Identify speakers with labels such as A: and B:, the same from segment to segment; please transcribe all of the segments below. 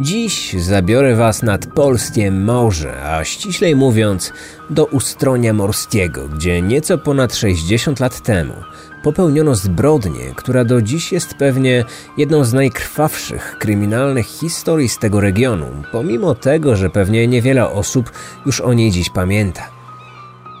A: Dziś zabiorę Was nad polskie morze, a ściślej mówiąc do Ustronia Morskiego, gdzie nieco ponad 60 lat temu popełniono zbrodnię, która do dziś jest pewnie jedną z najkrwawszych kryminalnych historii z tego regionu, pomimo tego, że pewnie niewiele osób już o niej dziś pamięta.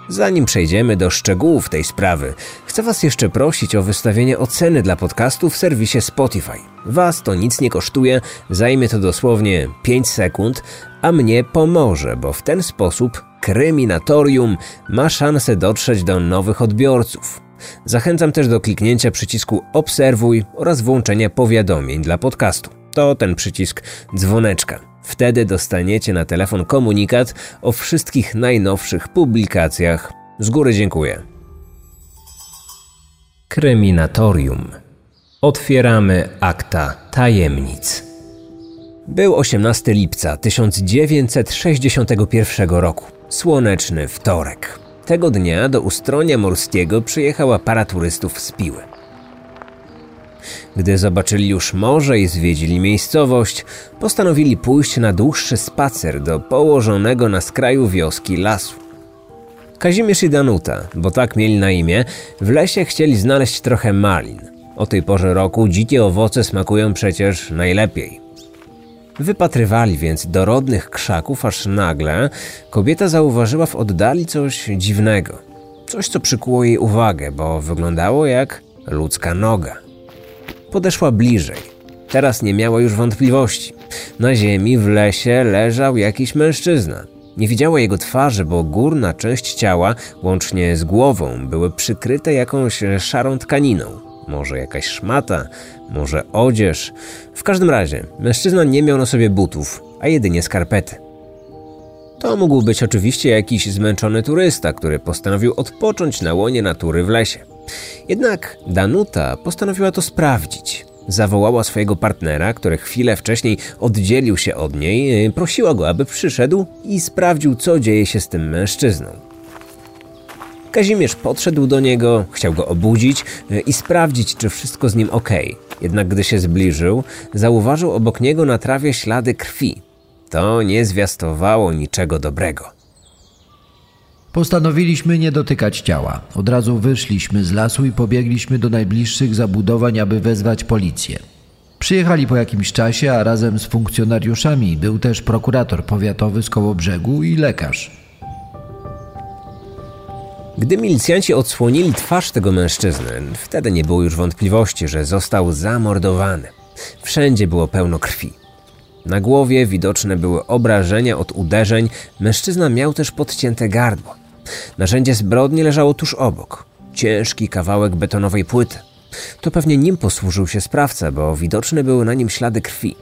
A: Zanim przejdziemy do szczegółów tej sprawy, chcę Was jeszcze prosić o wystawienie oceny dla podcastu w serwisie Spotify. Was to nic nie kosztuje, zajmie to dosłownie 5 sekund, a mnie pomoże, bo w ten sposób Kryminatorium ma szansę dotrzeć do nowych odbiorców. Zachęcam też do kliknięcia przycisku Obserwuj oraz włączenia powiadomień dla podcastu. To ten przycisk dzwoneczka. Wtedy dostaniecie na telefon komunikat o wszystkich najnowszych publikacjach. Z góry dziękuję. Kryminatorium. Otwieramy akta tajemnic. Był 18 lipca 1961 roku. Słoneczny wtorek. Tego dnia do Ustronia Morskiego przyjechała para turystów z Piły. Gdy zobaczyli już morze i zwiedzili miejscowość, postanowili pójść na dłuższy spacer do położonego na skraju wioski lasu. Kazimierz i Danuta, bo tak mieli na imię, w lesie chcieli znaleźć trochę malin. O tej porze roku dzikie owoce smakują przecież najlepiej. Wypatrywali więc dorodnych krzaków, aż nagle kobieta zauważyła w oddali coś dziwnego. Coś, co przykuło jej uwagę, bo wyglądało jak ludzka noga. Podeszła bliżej. Teraz nie miała już wątpliwości. Na ziemi w lesie leżał jakiś mężczyzna. Nie widziała jego twarzy, bo górna część ciała, łącznie z głową, były przykryte jakąś szarą tkaniną. Może jakaś szmata, może odzież. W każdym razie, mężczyzna nie miał na sobie butów, a jedynie skarpety. To mógł być oczywiście jakiś zmęczony turysta, który postanowił odpocząć na łonie natury w lesie. Jednak Danuta postanowiła to sprawdzić. Zawołała swojego partnera, który chwilę wcześniej oddzielił się od niej, prosiła go, aby przyszedł i sprawdził, co dzieje się z tym mężczyzną. Kazimierz podszedł do niego, chciał go obudzić i sprawdzić, czy wszystko z nim ok. Jednak gdy się zbliżył, zauważył obok niego na trawie ślady krwi. To nie zwiastowało niczego dobrego.
B: Postanowiliśmy nie dotykać ciała. Od razu wyszliśmy z lasu i pobiegliśmy do najbliższych zabudowań, aby wezwać policję. Przyjechali po jakimś czasie, a razem z funkcjonariuszami był też prokurator powiatowy z Kołobrzegu i lekarz.
A: Gdy milicjanci odsłonili twarz tego mężczyzny, wtedy nie było już wątpliwości, że został zamordowany. Wszędzie było pełno krwi. Na głowie widoczne były obrażenia od uderzeń, mężczyzna miał też podcięte gardło. Narzędzie zbrodni leżało tuż obok. Ciężki kawałek betonowej płyty. To pewnie nim posłużył się sprawca, bo widoczne były na nim ślady krwi.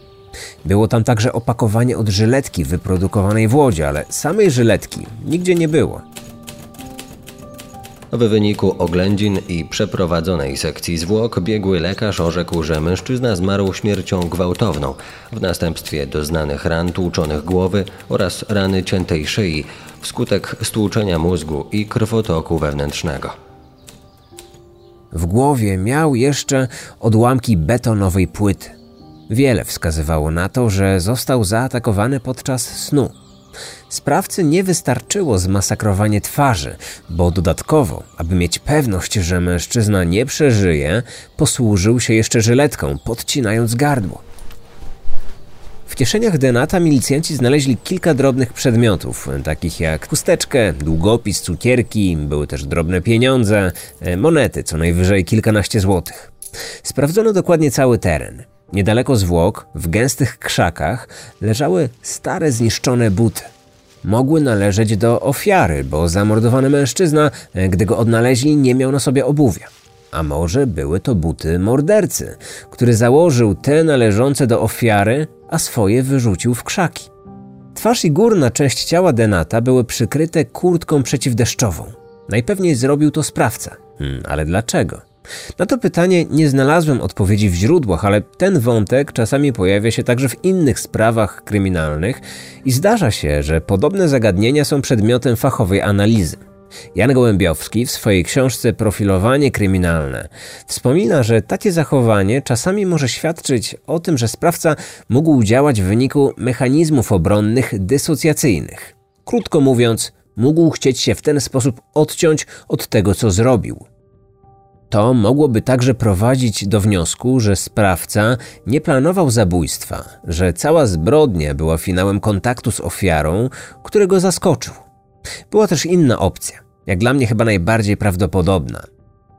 A: Było tam także opakowanie od żyletki wyprodukowanej w Łodzi, ale samej żyletki nigdzie nie było.
C: W wyniku oględzin i przeprowadzonej sekcji zwłok biegły lekarz orzekł, że mężczyzna zmarł śmiercią gwałtowną w następstwie doznanych ran tłuczonych głowy oraz rany ciętej szyi wskutek stłuczenia mózgu i krwotoku wewnętrznego.
A: W głowie miał jeszcze odłamki betonowej płyty. Wiele wskazywało na to, że został zaatakowany podczas snu. Sprawcy nie wystarczyło zmasakrowanie twarzy, bo dodatkowo, aby mieć pewność, że mężczyzna nie przeżyje, posłużył się jeszcze żyletką, podcinając gardło. W kieszeniach Denata milicjanci znaleźli kilka drobnych przedmiotów, takich jak chusteczkę, długopis, cukierki, były też drobne pieniądze, e, monety, co najwyżej kilkanaście złotych. Sprawdzono dokładnie cały teren. Niedaleko zwłok, w gęstych krzakach, leżały stare, zniszczone buty. Mogły należeć do ofiary, bo zamordowany mężczyzna, gdy go odnaleźli, nie miał na sobie obuwia. A może były to buty mordercy, który założył te należące do ofiary, a swoje wyrzucił w krzaki. Twarz i górna część ciała Denata były przykryte kurtką przeciwdeszczową. Najpewniej zrobił to sprawca. Hmm, ale dlaczego? Na to pytanie nie znalazłem odpowiedzi w źródłach, ale ten wątek czasami pojawia się także w innych sprawach kryminalnych i zdarza się, że podobne zagadnienia są przedmiotem fachowej analizy. Jan Gołębiowski w swojej książce Profilowanie kryminalne wspomina, że takie zachowanie czasami może świadczyć o tym, że sprawca mógł działać w wyniku mechanizmów obronnych dysocjacyjnych. Krótko mówiąc, mógł chcieć się w ten sposób odciąć od tego, co zrobił. To mogłoby także prowadzić do wniosku, że sprawca nie planował zabójstwa, że cała zbrodnia była finałem kontaktu z ofiarą, który go zaskoczył. Była też inna opcja, jak dla mnie chyba najbardziej prawdopodobna.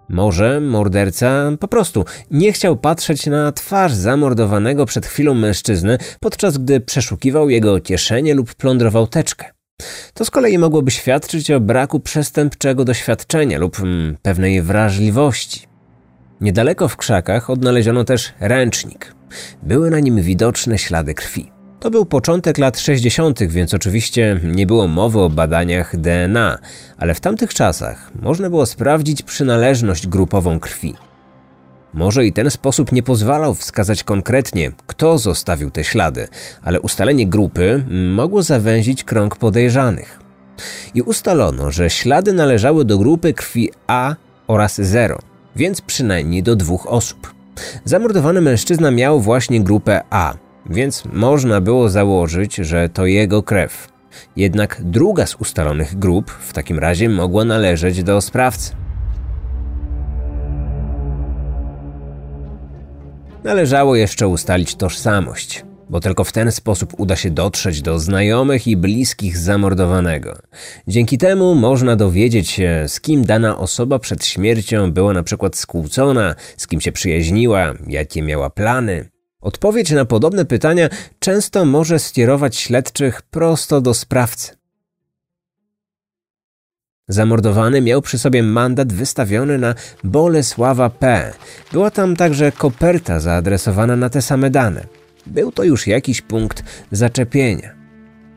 A: Może morderca po prostu nie chciał patrzeć na twarz zamordowanego przed chwilą mężczyzny, podczas gdy przeszukiwał jego kieszenie lub plądrował teczkę. To z kolei mogłoby świadczyć o braku przestępczego doświadczenia lub mm, pewnej wrażliwości. Niedaleko w krzakach odnaleziono też ręcznik. Były na nim widoczne ślady krwi. To był początek lat 60., więc oczywiście nie było mowy o badaniach DNA, ale w tamtych czasach można było sprawdzić przynależność grupową krwi. Może i ten sposób nie pozwalał wskazać konkretnie, kto zostawił te ślady, ale ustalenie grupy mogło zawęzić krąg podejrzanych. I ustalono, że ślady należały do grupy krwi A oraz 0, więc przynajmniej do dwóch osób. Zamordowany mężczyzna miał właśnie grupę A, więc można było założyć, że to jego krew. Jednak druga z ustalonych grup w takim razie mogła należeć do sprawcy. Należało jeszcze ustalić tożsamość, bo tylko w ten sposób uda się dotrzeć do znajomych i bliskich zamordowanego. Dzięki temu można dowiedzieć się, z kim dana osoba przed śmiercią była na przykład skłócona, z kim się przyjaźniła, jakie miała plany. Odpowiedź na podobne pytania często może skierować śledczych prosto do sprawcy. Zamordowany miał przy sobie mandat wystawiony na Bolesława P. Była tam także koperta zaadresowana na te same dane. Był to już jakiś punkt zaczepienia.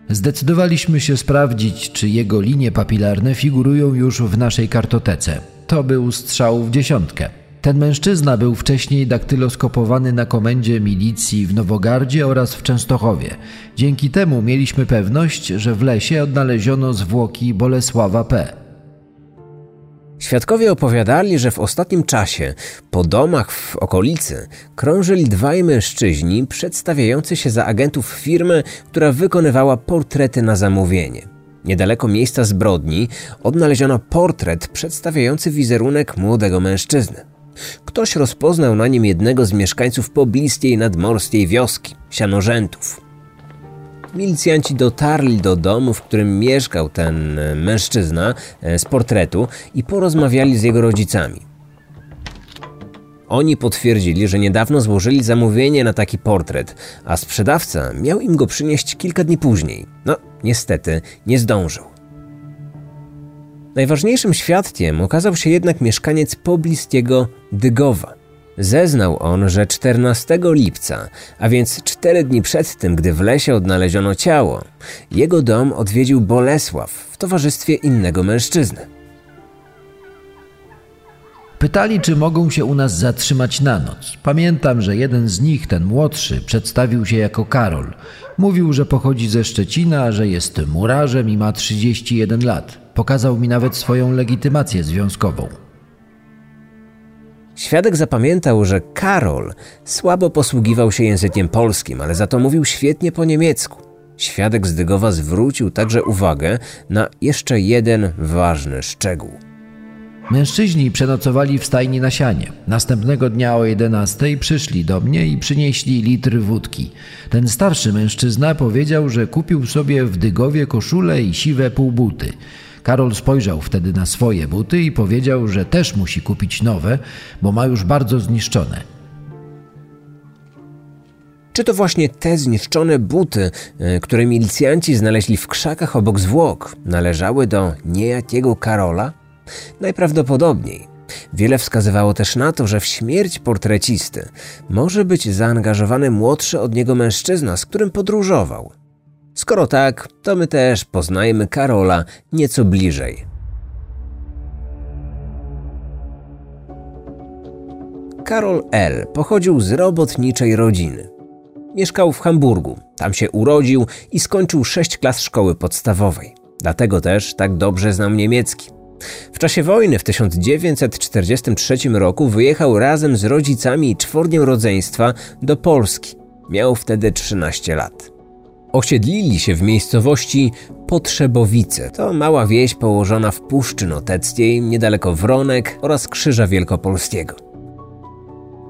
B: Zdecydowaliśmy się sprawdzić, czy jego linie papilarne figurują już w naszej kartotece. To był strzał w dziesiątkę. Ten mężczyzna był wcześniej daktyloskopowany na komendzie milicji w Nowogardzie oraz w Częstochowie. Dzięki temu mieliśmy pewność, że w lesie odnaleziono zwłoki Bolesława P.
A: Świadkowie opowiadali, że w ostatnim czasie po domach w okolicy krążyli dwaj mężczyźni przedstawiający się za agentów firmy, która wykonywała portrety na zamówienie. Niedaleko miejsca zbrodni odnaleziono portret przedstawiający wizerunek młodego mężczyzny. Ktoś rozpoznał na nim jednego z mieszkańców pobliskiej nadmorskiej wioski, Sianorzętów. Milicjanci dotarli do domu, w którym mieszkał ten e, mężczyzna e, z portretu i porozmawiali z jego rodzicami. Oni potwierdzili, że niedawno złożyli zamówienie na taki portret, a sprzedawca miał im go przynieść kilka dni później. No, niestety, nie zdążył. Najważniejszym świadkiem okazał się jednak mieszkaniec pobliskiego Dygowa. Zeznał on, że 14 lipca, a więc cztery dni przed tym, gdy w lesie odnaleziono ciało, jego dom odwiedził Bolesław w towarzystwie innego mężczyzny.
B: Pytali, czy mogą się u nas zatrzymać na noc. Pamiętam, że jeden z nich, ten młodszy, przedstawił się jako Karol. Mówił, że pochodzi ze Szczecina, że jest murarzem i ma 31 lat. Pokazał mi nawet swoją legitymację związkową.
A: Świadek zapamiętał, że Karol słabo posługiwał się językiem polskim, ale za to mówił świetnie po niemiecku. Świadek z Dygowa zwrócił także uwagę na jeszcze jeden ważny szczegół.
B: Mężczyźni przenocowali w stajni na sianie. Następnego dnia o 11 przyszli do mnie i przynieśli litr wódki. Ten starszy mężczyzna powiedział, że kupił sobie w Dygowie koszulę i siwe półbuty. Karol spojrzał wtedy na swoje buty i powiedział, że też musi kupić nowe, bo ma już bardzo zniszczone.
A: Czy to właśnie te zniszczone buty, e, które milicjanci znaleźli w krzakach obok zwłok, należały do niejakiego Karola? Najprawdopodobniej. Wiele wskazywało też na to, że w śmierć portrecisty może być zaangażowany młodszy od niego mężczyzna, z którym podróżował. Skoro tak, to my też poznajemy Karola nieco bliżej. Karol L. pochodził z robotniczej rodziny. Mieszkał w Hamburgu, tam się urodził i skończył sześć klas szkoły podstawowej. Dlatego też tak dobrze znał niemiecki. W czasie wojny w 1943 roku wyjechał razem z rodzicami i czworgiem rodzeństwa do Polski. Miał wtedy 13 lat. Osiedlili się w miejscowości Potrzebowice. To mała wieś położona w Puszczy Noteckiej, niedaleko Wronek oraz Krzyża Wielkopolskiego.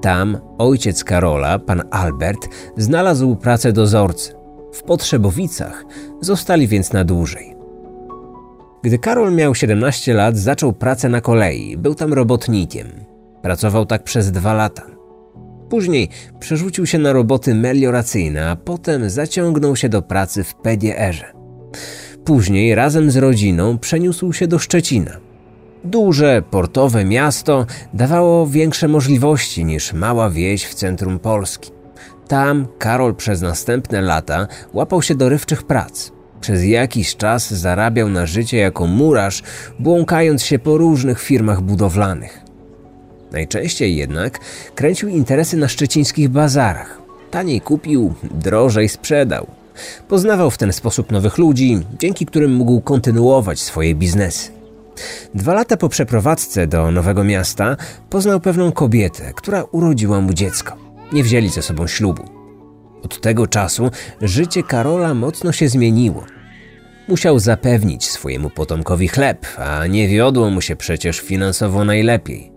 A: Tam ojciec Karola, pan Albert, znalazł pracę dozorcy. W Potrzebowicach zostali więc na dłużej. Gdy Karol miał 17 lat, zaczął pracę na kolei. Był tam robotnikiem. Pracował tak przez dwa lata. Później przerzucił się na roboty melioracyjne, a potem zaciągnął się do pracy w PDR-ze. Później razem z rodziną przeniósł się do Szczecina. Duże, portowe miasto dawało większe możliwości niż mała wieś w centrum Polski. Tam Karol przez następne lata łapał się dorywczych prac. Przez jakiś czas zarabiał na życie jako murarz, błąkając się po różnych firmach budowlanych. Najczęściej jednak kręcił interesy na szczecińskich bazarach. Taniej kupił, drożej sprzedał. Poznawał w ten sposób nowych ludzi, dzięki którym mógł kontynuować swoje biznesy. Dwa lata po przeprowadzce do nowego miasta poznał pewną kobietę, która urodziła mu dziecko. Nie wzięli ze sobą ślubu. Od tego czasu życie Karola mocno się zmieniło. Musiał zapewnić swojemu potomkowi chleb, a nie wiodło mu się przecież finansowo najlepiej.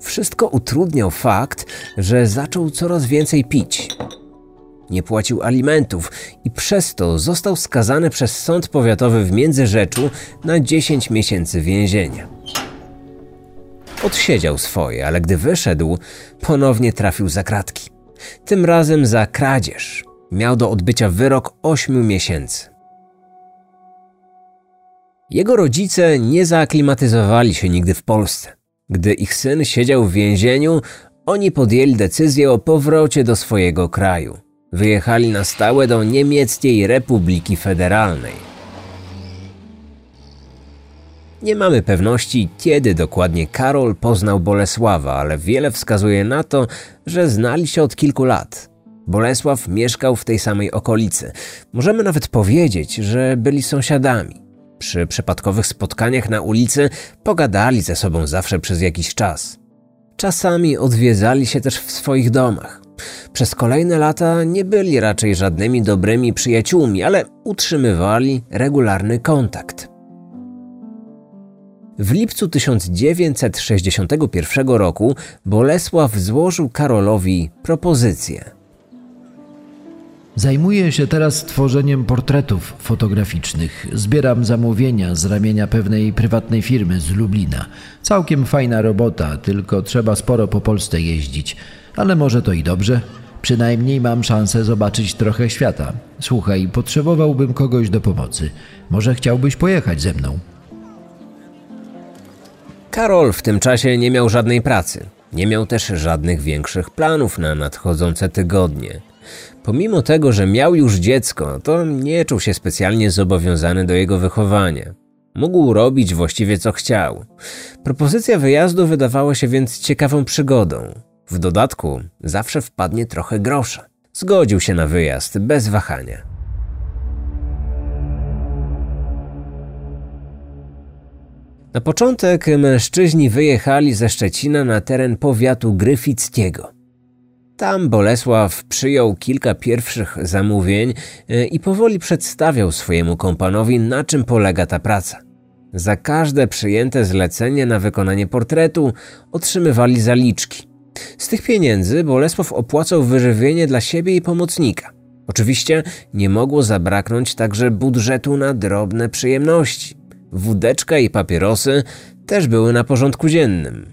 A: Wszystko utrudniał fakt, że zaczął coraz więcej pić. Nie płacił alimentów i przez to został skazany przez sąd powiatowy w Międzyrzeczu na 10 miesięcy więzienia. Odsiedział swoje, ale gdy wyszedł, ponownie trafił za kratki. Tym razem za kradzież. Miał do odbycia wyrok 8 miesięcy. Jego rodzice nie zaaklimatyzowali się nigdy w Polsce. Gdy ich syn siedział w więzieniu, oni podjęli decyzję o powrocie do swojego kraju. Wyjechali na stałe do Niemieckiej Republiki Federalnej. Nie mamy pewności, kiedy dokładnie Karol poznał Bolesława, ale wiele wskazuje na to, że znali się od kilku lat. Bolesław mieszkał w tej samej okolicy. Możemy nawet powiedzieć, że byli sąsiadami. Przy przypadkowych spotkaniach na ulicy pogadali ze sobą zawsze przez jakiś czas. Czasami odwiedzali się też w swoich domach. Przez kolejne lata nie byli raczej żadnymi dobrymi przyjaciółmi, ale utrzymywali regularny kontakt. W lipcu 1961 roku Bolesław złożył Karolowi propozycję.
B: Zajmuję się teraz tworzeniem portretów fotograficznych. Zbieram zamówienia z ramienia pewnej prywatnej firmy z Lublina. Całkiem fajna robota, tylko trzeba sporo po Polsce jeździć. Ale może to i dobrze. Przynajmniej mam szansę zobaczyć trochę świata. Słuchaj, potrzebowałbym kogoś do pomocy. Może chciałbyś pojechać ze mną?
A: Karol w tym czasie nie miał żadnej pracy. Nie miał też żadnych większych planów na nadchodzące tygodnie. Pomimo tego, że miał już dziecko, to nie czuł się specjalnie zobowiązany do jego wychowania. Mógł robić właściwie co chciał. Propozycja wyjazdu wydawała się więc ciekawą przygodą. W dodatku zawsze wpadnie trochę grosza. Zgodził się na wyjazd bez wahania. Na początek mężczyźni wyjechali ze Szczecina na teren powiatu gryfickiego. Tam Bolesław przyjął kilka pierwszych zamówień e, i powoli przedstawiał swojemu kompanowi, na czym polega ta praca. Za każde przyjęte zlecenie na wykonanie portretu otrzymywali zaliczki. Z tych pieniędzy Bolesław opłacał wyżywienie dla siebie i pomocnika. Oczywiście nie mogło zabraknąć także budżetu na drobne przyjemności. Wódeczka i papierosy też były na porządku dziennym.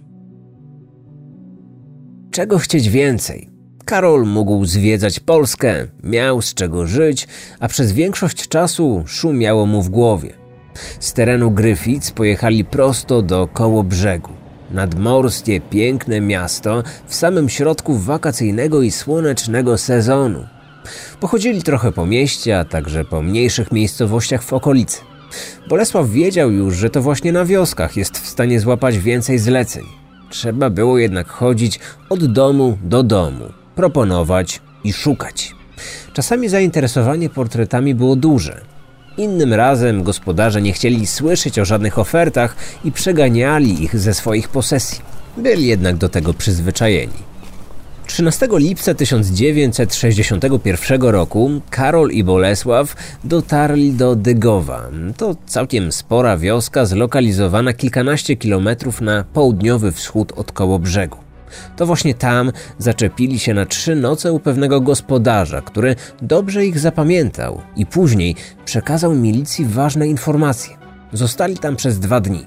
A: Czego chcieć więcej? Karol mógł zwiedzać Polskę, miał z czego żyć, a przez większość czasu szumiało mu w głowie. Z terenu Gryfic pojechali prosto do koło brzegu. Nadmorskie, piękne miasto w samym środku wakacyjnego i słonecznego sezonu. Pochodzili trochę po mieście, a także po mniejszych miejscowościach w okolicy. Bolesław wiedział już, że to właśnie na wioskach jest w stanie złapać więcej zleceń. Trzeba było jednak chodzić od domu do domu, proponować i szukać. Czasami zainteresowanie portretami było duże. Innym razem gospodarze nie chcieli słyszeć o żadnych ofertach i przeganiali ich ze swoich posesji. Byli jednak do tego przyzwyczajeni. 13 lipca 1961 roku Karol i Bolesław dotarli do Dygowa. To całkiem spora wioska zlokalizowana kilkanaście kilometrów na południowy wschód od koło brzegu. To właśnie tam zaczepili się na trzy noce u pewnego gospodarza, który dobrze ich zapamiętał i później przekazał milicji ważne informacje. Zostali tam przez dwa dni.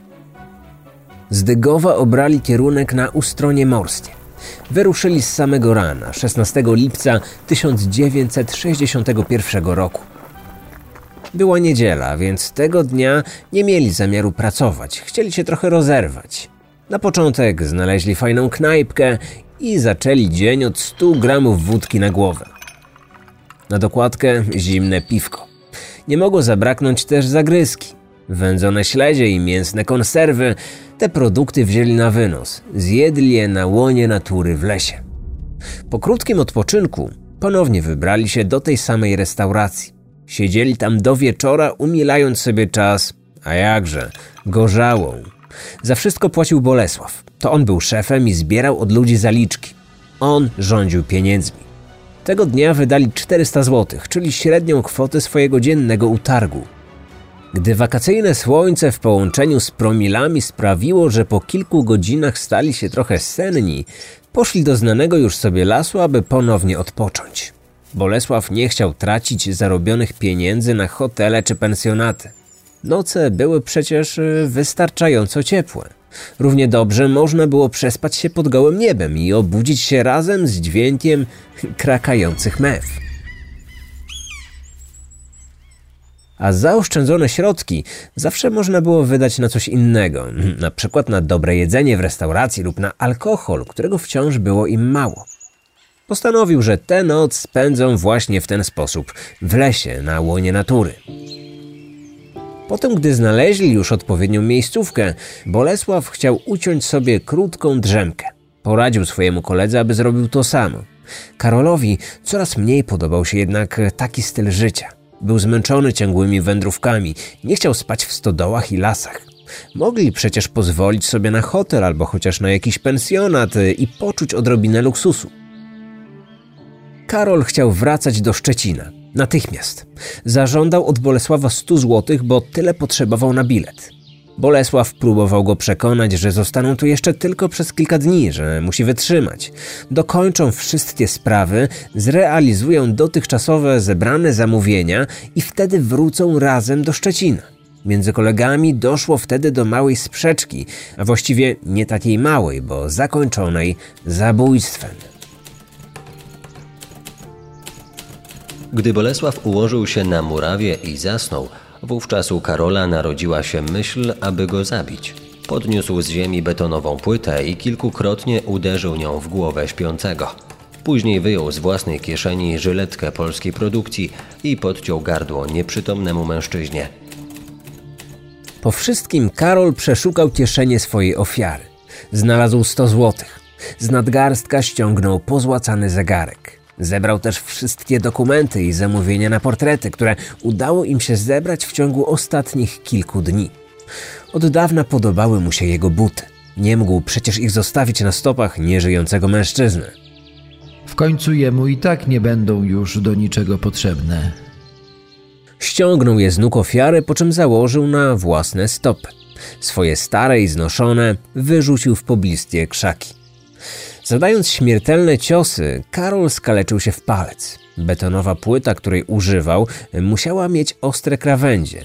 A: Z Dygowa obrali kierunek na Ustronie Morskie. Wyruszyli z samego rana, 16 lipca 1961 roku. Była niedziela, więc tego dnia nie mieli zamiaru pracować, chcieli się trochę rozerwać. Na początek znaleźli fajną knajpkę i zaczęli dzień od 100 gramów wódki na głowę. Na dokładkę zimne piwko. Nie mogło zabraknąć też zagryzki. Wędzone śledzie i mięsne konserwy, te produkty wzięli na wynos. Zjedli je na łonie natury w lesie. Po krótkim odpoczynku ponownie wybrali się do tej samej restauracji. Siedzieli tam do wieczora, umilając sobie czas, a jakże, gorzałą. Za wszystko płacił Bolesław. To on był szefem i zbierał od ludzi zaliczki. On rządził pieniędzmi. Tego dnia wydali 400 zł, czyli średnią kwotę swojego dziennego utargu. Gdy wakacyjne słońce w połączeniu z promilami sprawiło, że po kilku godzinach stali się trochę senni, poszli do znanego już sobie lasu, aby ponownie odpocząć. Bolesław nie chciał tracić zarobionych pieniędzy na hotele czy pensjonaty. Noce były przecież y, wystarczająco ciepłe. Równie dobrze można było przespać się pod gołym niebem i obudzić się razem z dźwiękiem krakających mew. A zaoszczędzone środki zawsze można było wydać na coś innego, na przykład na dobre jedzenie w restauracji lub na alkohol, którego wciąż było im mało. Postanowił, że tę noc spędzą właśnie w ten sposób, w lesie, na łonie natury. Potem, gdy znaleźli już odpowiednią miejscówkę, Bolesław chciał uciąć sobie krótką drzemkę. Poradził swojemu koledze, aby zrobił to samo. Karolowi coraz mniej podobał się jednak taki styl życia. Był zmęczony ciągłymi wędrówkami, nie chciał spać w stodołach i lasach. Mogli przecież pozwolić sobie na hotel albo chociaż na jakiś pensjonat i poczuć odrobinę luksusu. Karol chciał wracać do Szczecina. Natychmiast. Zażądał od Bolesława 100 złotych, bo tyle potrzebował na bilet. Bolesław próbował go przekonać, że zostaną tu jeszcze tylko przez kilka dni, że musi wytrzymać. Dokończą wszystkie sprawy, zrealizują dotychczasowe zebrane zamówienia i wtedy wrócą razem do Szczecina. Między kolegami doszło wtedy do małej sprzeczki, a właściwie nie takiej małej, bo zakończonej zabójstwem.
C: Gdy Bolesław ułożył się na murawie i zasnął, wówczas u Karola narodziła się myśl, aby go zabić. Podniósł z ziemi betonową płytę i kilkukrotnie uderzył nią w głowę śpiącego. Później wyjął z własnej kieszeni żyletkę polskiej produkcji i podciął gardło nieprzytomnemu mężczyźnie.
A: Po wszystkim Karol przeszukał kieszenie swojej ofiary. Znalazł 100 złotych. Z nadgarstka ściągnął pozłacany zegarek. Zebrał też wszystkie dokumenty i zamówienia na portrety, które udało im się zebrać w ciągu ostatnich kilku dni. Od dawna podobały mu się jego buty. Nie mógł przecież ich zostawić na stopach nieżyjącego mężczyzny.
B: W końcu jemu i tak nie będą już do niczego potrzebne.
A: Ściągnął je z nóg ofiary, po czym założył na własne stopy. Swoje stare i znoszone wyrzucił w pobliskie krzaki. Zadając śmiertelne ciosy, Karol skaleczył się w palec. Betonowa płyta, której używał, musiała mieć ostre krawędzie.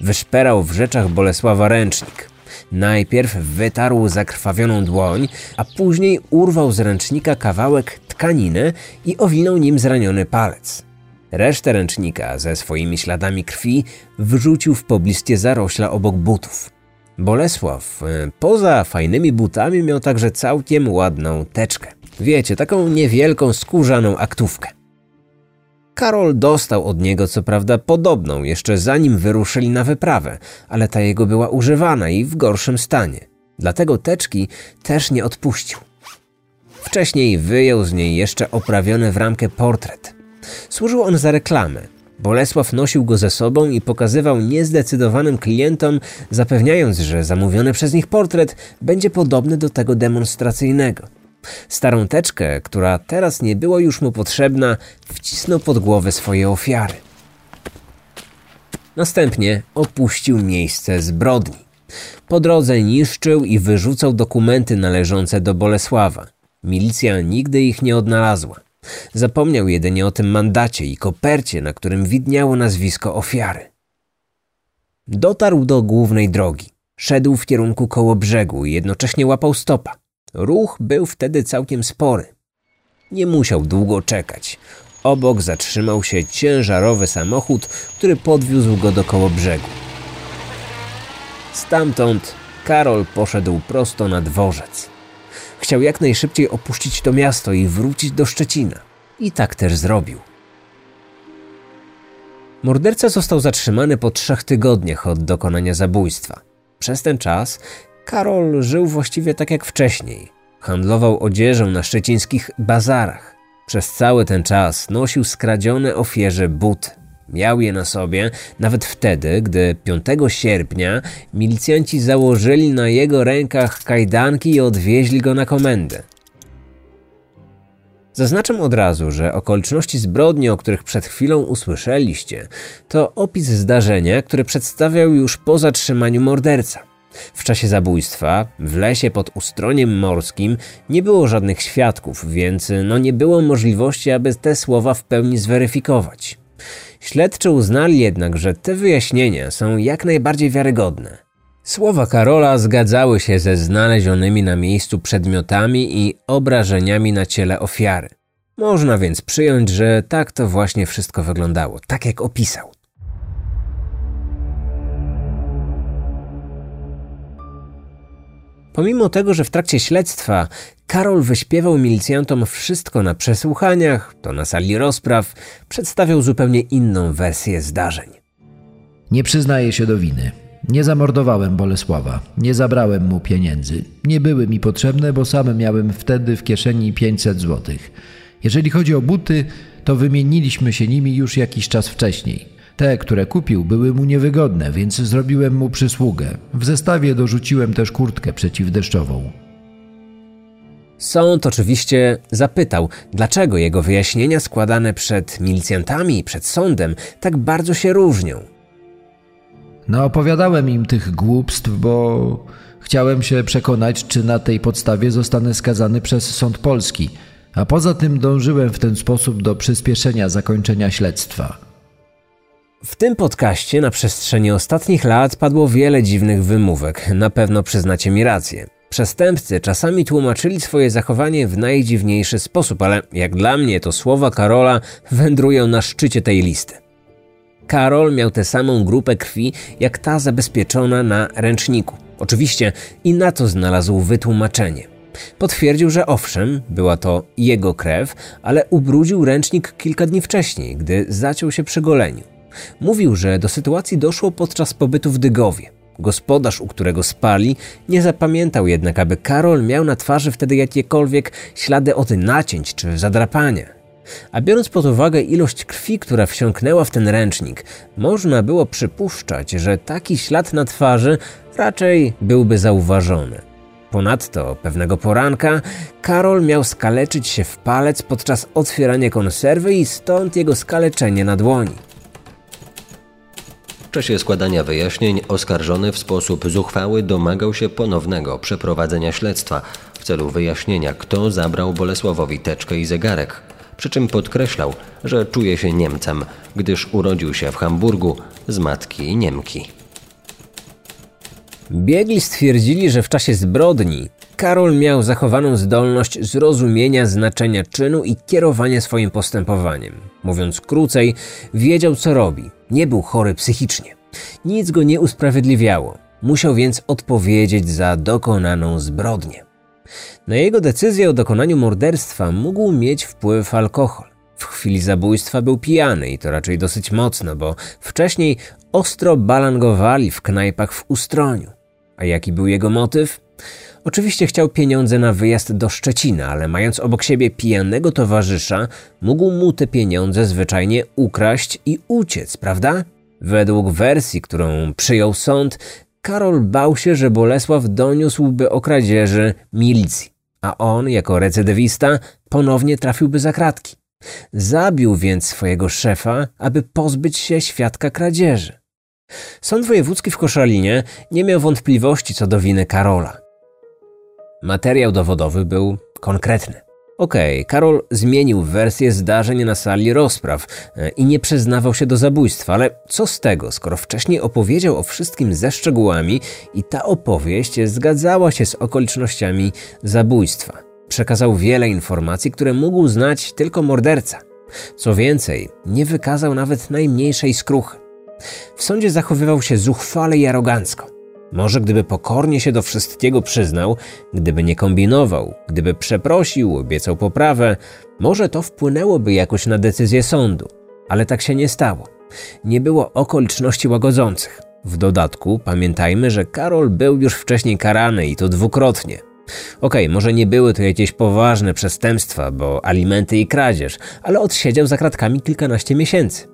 A: Wyszperał w rzeczach Bolesława ręcznik. Najpierw wytarł zakrwawioną dłoń, a później urwał z ręcznika kawałek tkaniny i owinął nim zraniony palec. Resztę ręcznika ze swoimi śladami krwi wrzucił w pobliskie zarośla obok butów. Bolesław e, poza fajnymi butami miał także całkiem ładną teczkę. Wiecie, taką niewielką skórzaną aktówkę. Karol dostał od niego co prawda podobną jeszcze zanim wyruszyli na wyprawę, ale ta jego była używana i w gorszym stanie. Dlatego teczki też nie odpuścił. Wcześniej wyjął z niej jeszcze oprawiony w ramkę portret. Służył on za reklamę. Bolesław nosił go ze sobą i pokazywał niezdecydowanym klientom, zapewniając, że zamówiony przez nich portret będzie podobny do tego demonstracyjnego. Starą teczkę, która teraz nie była już mu potrzebna, wcisnął pod głowę swoje ofiary. Następnie opuścił miejsce zbrodni. Po drodze niszczył i wyrzucał dokumenty należące do Bolesława. Milicja nigdy ich nie odnalazła. Zapomniał jedynie o tym mandacie i kopercie, na którym widniało nazwisko ofiary. Dotarł do głównej drogi. Szedł w kierunku koło brzegu i jednocześnie łapał stopa. Ruch był wtedy całkiem spory. Nie musiał długo czekać. Obok zatrzymał się ciężarowy samochód, który podwiózł go do koło brzegu. Stamtąd Karol poszedł prosto na dworzec. Chciał jak najszybciej opuścić to miasto i wrócić do Szczecina. I tak też zrobił. Morderca został zatrzymany po trzech tygodniach od dokonania zabójstwa. Przez ten czas Karol żył właściwie tak jak wcześniej. Handlował odzieżą na szczecińskich bazarach. Przez cały ten czas nosił skradzione ofierze buty. Miał je na sobie nawet wtedy, gdy 5 sierpnia milicjanci założyli na jego rękach kajdanki i odwieźli go na komendę. Zaznaczam od razu, że okoliczności zbrodni, o których przed chwilą usłyszeliście, to opis zdarzenia, które przedstawiał już po zatrzymaniu morderca. W czasie zabójstwa w lesie pod Ustroniem Morskim nie było żadnych świadków, więc no nie było możliwości, aby te słowa w pełni zweryfikować. Śledczy uznali jednak, że te wyjaśnienia są jak najbardziej wiarygodne. Słowa Karola zgadzały się ze znalezionymi na miejscu przedmiotami i obrażeniami na ciele ofiary. Można więc przyjąć, że tak to właśnie wszystko wyglądało, tak jak opisał. Pomimo tego, że w trakcie śledztwa Karol wyśpiewał milicjantom wszystko na przesłuchaniach, to na sali rozpraw przedstawiał zupełnie inną wersję zdarzeń.
B: Nie przyznaję się do winy. Nie zamordowałem Bolesława, nie zabrałem mu pieniędzy. Nie były mi potrzebne, bo sam miałem wtedy w kieszeni 500 złotych. Jeżeli chodzi o buty, to wymieniliśmy się nimi już jakiś czas wcześniej. Te, które kupił, były mu niewygodne, więc zrobiłem mu przysługę. W zestawie dorzuciłem też kurtkę przeciwdeszczową.
A: Sąd oczywiście zapytał, dlaczego jego wyjaśnienia składane przed milicjantami i przed sądem tak bardzo się różnią.
B: No, opowiadałem im tych głupstw, bo chciałem się przekonać, czy na tej podstawie zostanę skazany przez sąd polski, a poza tym dążyłem w ten sposób do przyspieszenia zakończenia śledztwa.
A: W tym podcaście na przestrzeni ostatnich lat padło wiele dziwnych wymówek, na pewno przyznacie mi rację. Przestępcy czasami tłumaczyli swoje zachowanie w najdziwniejszy sposób, ale jak dla mnie to słowa Karola wędrują na szczycie tej listy. Karol miał tę samą grupę krwi jak ta zabezpieczona na ręczniku. Oczywiście i na to znalazł wytłumaczenie. Potwierdził, że owszem, była to jego krew, ale ubrudził ręcznik kilka dni wcześniej, gdy zaciął się przy goleniu. Mówił, że do sytuacji doszło podczas pobytu w Dygowie. Gospodarz, u którego spali, nie zapamiętał jednak, aby Karol miał na twarzy wtedy jakiekolwiek ślady od nacięć czy zadrapania. A biorąc pod uwagę ilość krwi, która wsiąknęła w ten ręcznik, można było przypuszczać, że taki ślad na twarzy raczej byłby zauważony. Ponadto pewnego poranka Karol miał skaleczyć się w palec podczas otwierania konserwy i stąd jego skaleczenie na dłoni
C: czasie składania wyjaśnień oskarżony w sposób zuchwały domagał się ponownego przeprowadzenia śledztwa w celu wyjaśnienia, kto zabrał Bolesławowi teczkę i zegarek. Przy czym podkreślał, że czuje się Niemcem, gdyż urodził się w Hamburgu z matki Niemki.
A: Biegli stwierdzili, że w czasie zbrodni Karol miał zachowaną zdolność zrozumienia znaczenia czynu i kierowania swoim postępowaniem. Mówiąc krócej, wiedział co robi, nie był chory psychicznie. Nic go nie usprawiedliwiało, musiał więc odpowiedzieć za dokonaną zbrodnię. Na jego decyzję o dokonaniu morderstwa mógł mieć wpływ alkohol. W chwili zabójstwa był pijany i to raczej dosyć mocno, bo wcześniej ostro balangowali w knajpach w Ustroniu. A jaki był jego motyw? Oczywiście chciał pieniądze na wyjazd do Szczecina, ale mając obok siebie pijanego towarzysza, mógł mu te pieniądze zwyczajnie ukraść i uciec, prawda? Według wersji, którą przyjął sąd, Karol bał się, że Bolesław doniósłby o kradzieży milicji, a on, jako recydywista, ponownie trafiłby za kratki. Zabił więc swojego szefa, aby pozbyć się świadka kradzieży. Sąd wojewódzki w Koszalinie nie miał wątpliwości co do winy Karola. Materiał dowodowy był konkretny. Okej, okay, Karol zmienił wersję zdarzeń na sali rozpraw e, i nie przyznawał się do zabójstwa, ale co z tego, skoro wcześniej opowiedział o wszystkim ze szczegółami i ta opowieść zgadzała się z okolicznościami zabójstwa. Przekazał wiele informacji, które mógł znać tylko morderca. Co więcej, nie wykazał nawet najmniejszej skruchy. W sądzie zachowywał się zuchwale i arogancko. Może gdyby pokornie się do wszystkiego przyznał, gdyby nie kombinował, gdyby przeprosił, obiecał poprawę, może to wpłynęłoby jakoś na decyzję sądu. Ale tak się nie stało. Nie było okoliczności łagodzących. W dodatku pamiętajmy, że Karol był już wcześniej karany i to dwukrotnie. Okej, okay, może nie były to jakieś poważne przestępstwa, bo alimenty i kradzież, ale odsiedział za kratkami kilkanaście miesięcy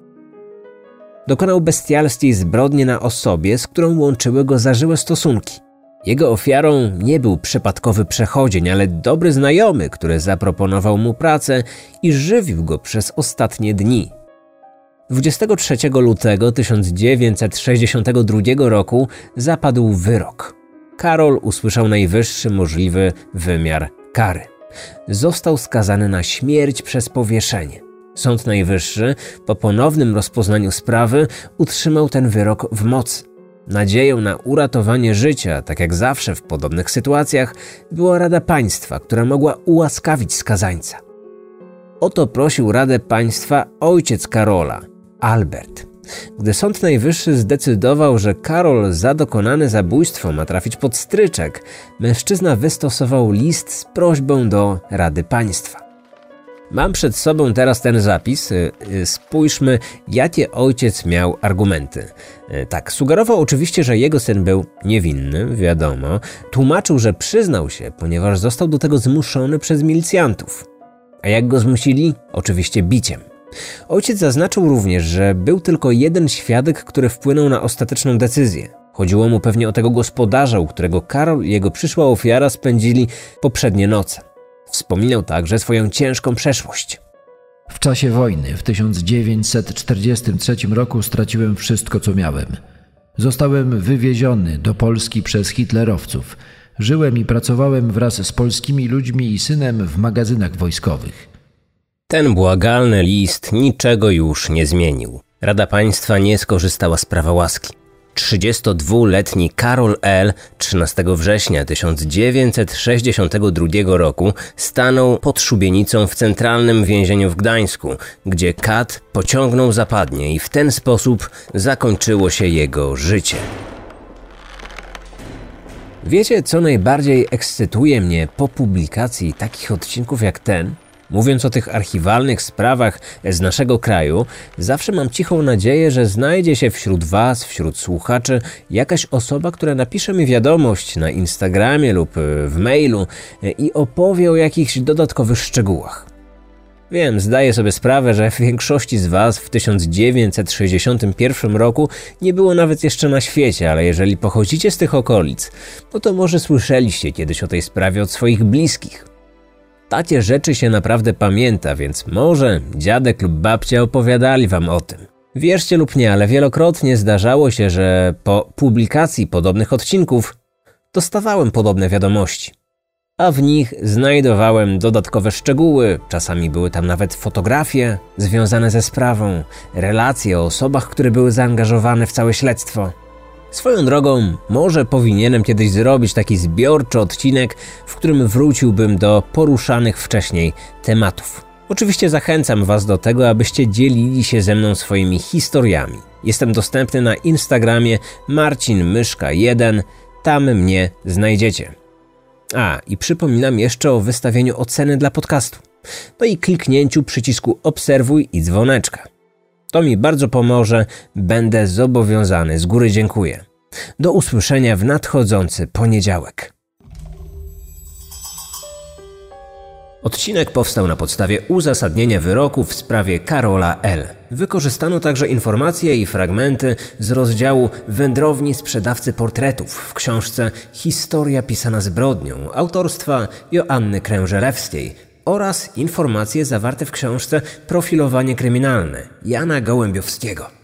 A: dokonał bestialskiej zbrodni na osobie, z którą łączyły go zażyłe stosunki. Jego ofiarą nie był przypadkowy przechodzień, ale dobry znajomy, który zaproponował mu pracę i żywił go przez ostatnie dni. 23 lutego 1962 roku zapadł wyrok. Karol usłyszał najwyższy możliwy wymiar kary. Został skazany na śmierć przez powieszenie. Sąd Najwyższy po ponownym rozpoznaniu sprawy utrzymał ten wyrok w mocy. Nadzieją na uratowanie życia, tak jak zawsze w podobnych sytuacjach, była Rada Państwa, która mogła ułaskawić skazańca. Oto prosił Radę Państwa ojciec Karola, Albert. Gdy Sąd Najwyższy zdecydował, że Karol za dokonane zabójstwo ma trafić pod stryczek, mężczyzna wystosował list z prośbą do Rady Państwa. Mam przed sobą teraz ten zapis. Y, y, spójrzmy, jakie ojciec miał argumenty. Y, tak, sugerował oczywiście, że jego syn był niewinny, wiadomo. Tłumaczył, że przyznał się, ponieważ został do tego zmuszony przez milicjantów. A jak go zmusili? Oczywiście biciem. Ojciec zaznaczył również, że był tylko jeden świadek, który wpłynął na ostateczną decyzję. Chodziło mu pewnie o tego gospodarza, u którego Karol i jego przyszła ofiara spędzili poprzednie noce. Wspominał także swoją ciężką przeszłość.
B: W czasie wojny w 1943 roku straciłem wszystko, co miałem. Zostałem wywieziony do Polski przez hitlerowców. Żyłem i pracowałem wraz z polskimi ludźmi i synem w magazynach wojskowych.
A: Ten błagalny list niczego już nie zmienił. Rada Państwa nie skorzystała z prawa łaski. 32-letni Karol L. 13 września 1962 roku stanął pod szubienicą w centralnym więzieniu w Gdańsku, gdzie Kat pociągnął zapadnie i w ten sposób zakończyło się jego życie. Wiecie, co najbardziej ekscytuje mnie po publikacji takich odcinków jak ten? Mówiąc o tych archiwalnych sprawach z naszego kraju, zawsze mam cichą nadzieję, że znajdzie się wśród Was, wśród słuchaczy, jakaś osoba, która napisze mi wiadomość na Instagramie lub w mailu i opowie o jakichś dodatkowych szczegółach. Wiem, zdaję sobie sprawę, że większości z Was w 1961 roku nie było nawet jeszcze na świecie, ale jeżeli pochodzicie z tych okolic, no to może słyszeliście kiedyś o tej sprawie od swoich bliskich. Takie rzeczy się naprawdę pamięta, więc może dziadek lub babcia opowiadali wam o tym. Wierzcie lub nie, ale wielokrotnie zdarzało się, że po publikacji podobnych odcinków dostawałem podobne wiadomości. A w nich znajdowałem dodatkowe szczegóły, czasami były tam nawet fotografie związane ze sprawą, relacje o osobach, które były zaangażowane w całe śledztwo. Swoją drogą, może powinienem kiedyś zrobić taki zbiorczy odcinek, w którym wróciłbym do poruszanych wcześniej tematów. Oczywiście zachęcam Was do tego, abyście dzielili się ze mną swoimi historiami. Jestem dostępny na Instagramie Marcin Myszka 1, tam mnie znajdziecie. A, i przypominam jeszcze o wystawieniu oceny dla podcastu. No i kliknięciu przycisku obserwuj i dzwoneczka. To mi bardzo pomoże, będę zobowiązany. Z góry dziękuję. Do usłyszenia w nadchodzący poniedziałek. Odcinek powstał na podstawie uzasadnienia wyroku w sprawie Karola L. Wykorzystano także informacje i fragmenty z rozdziału Wędrowni sprzedawcy portretów w książce Historia pisana zbrodnią autorstwa Joanny Krężerewskiej oraz informacje zawarte w książce Profilowanie kryminalne Jana Gołębiowskiego.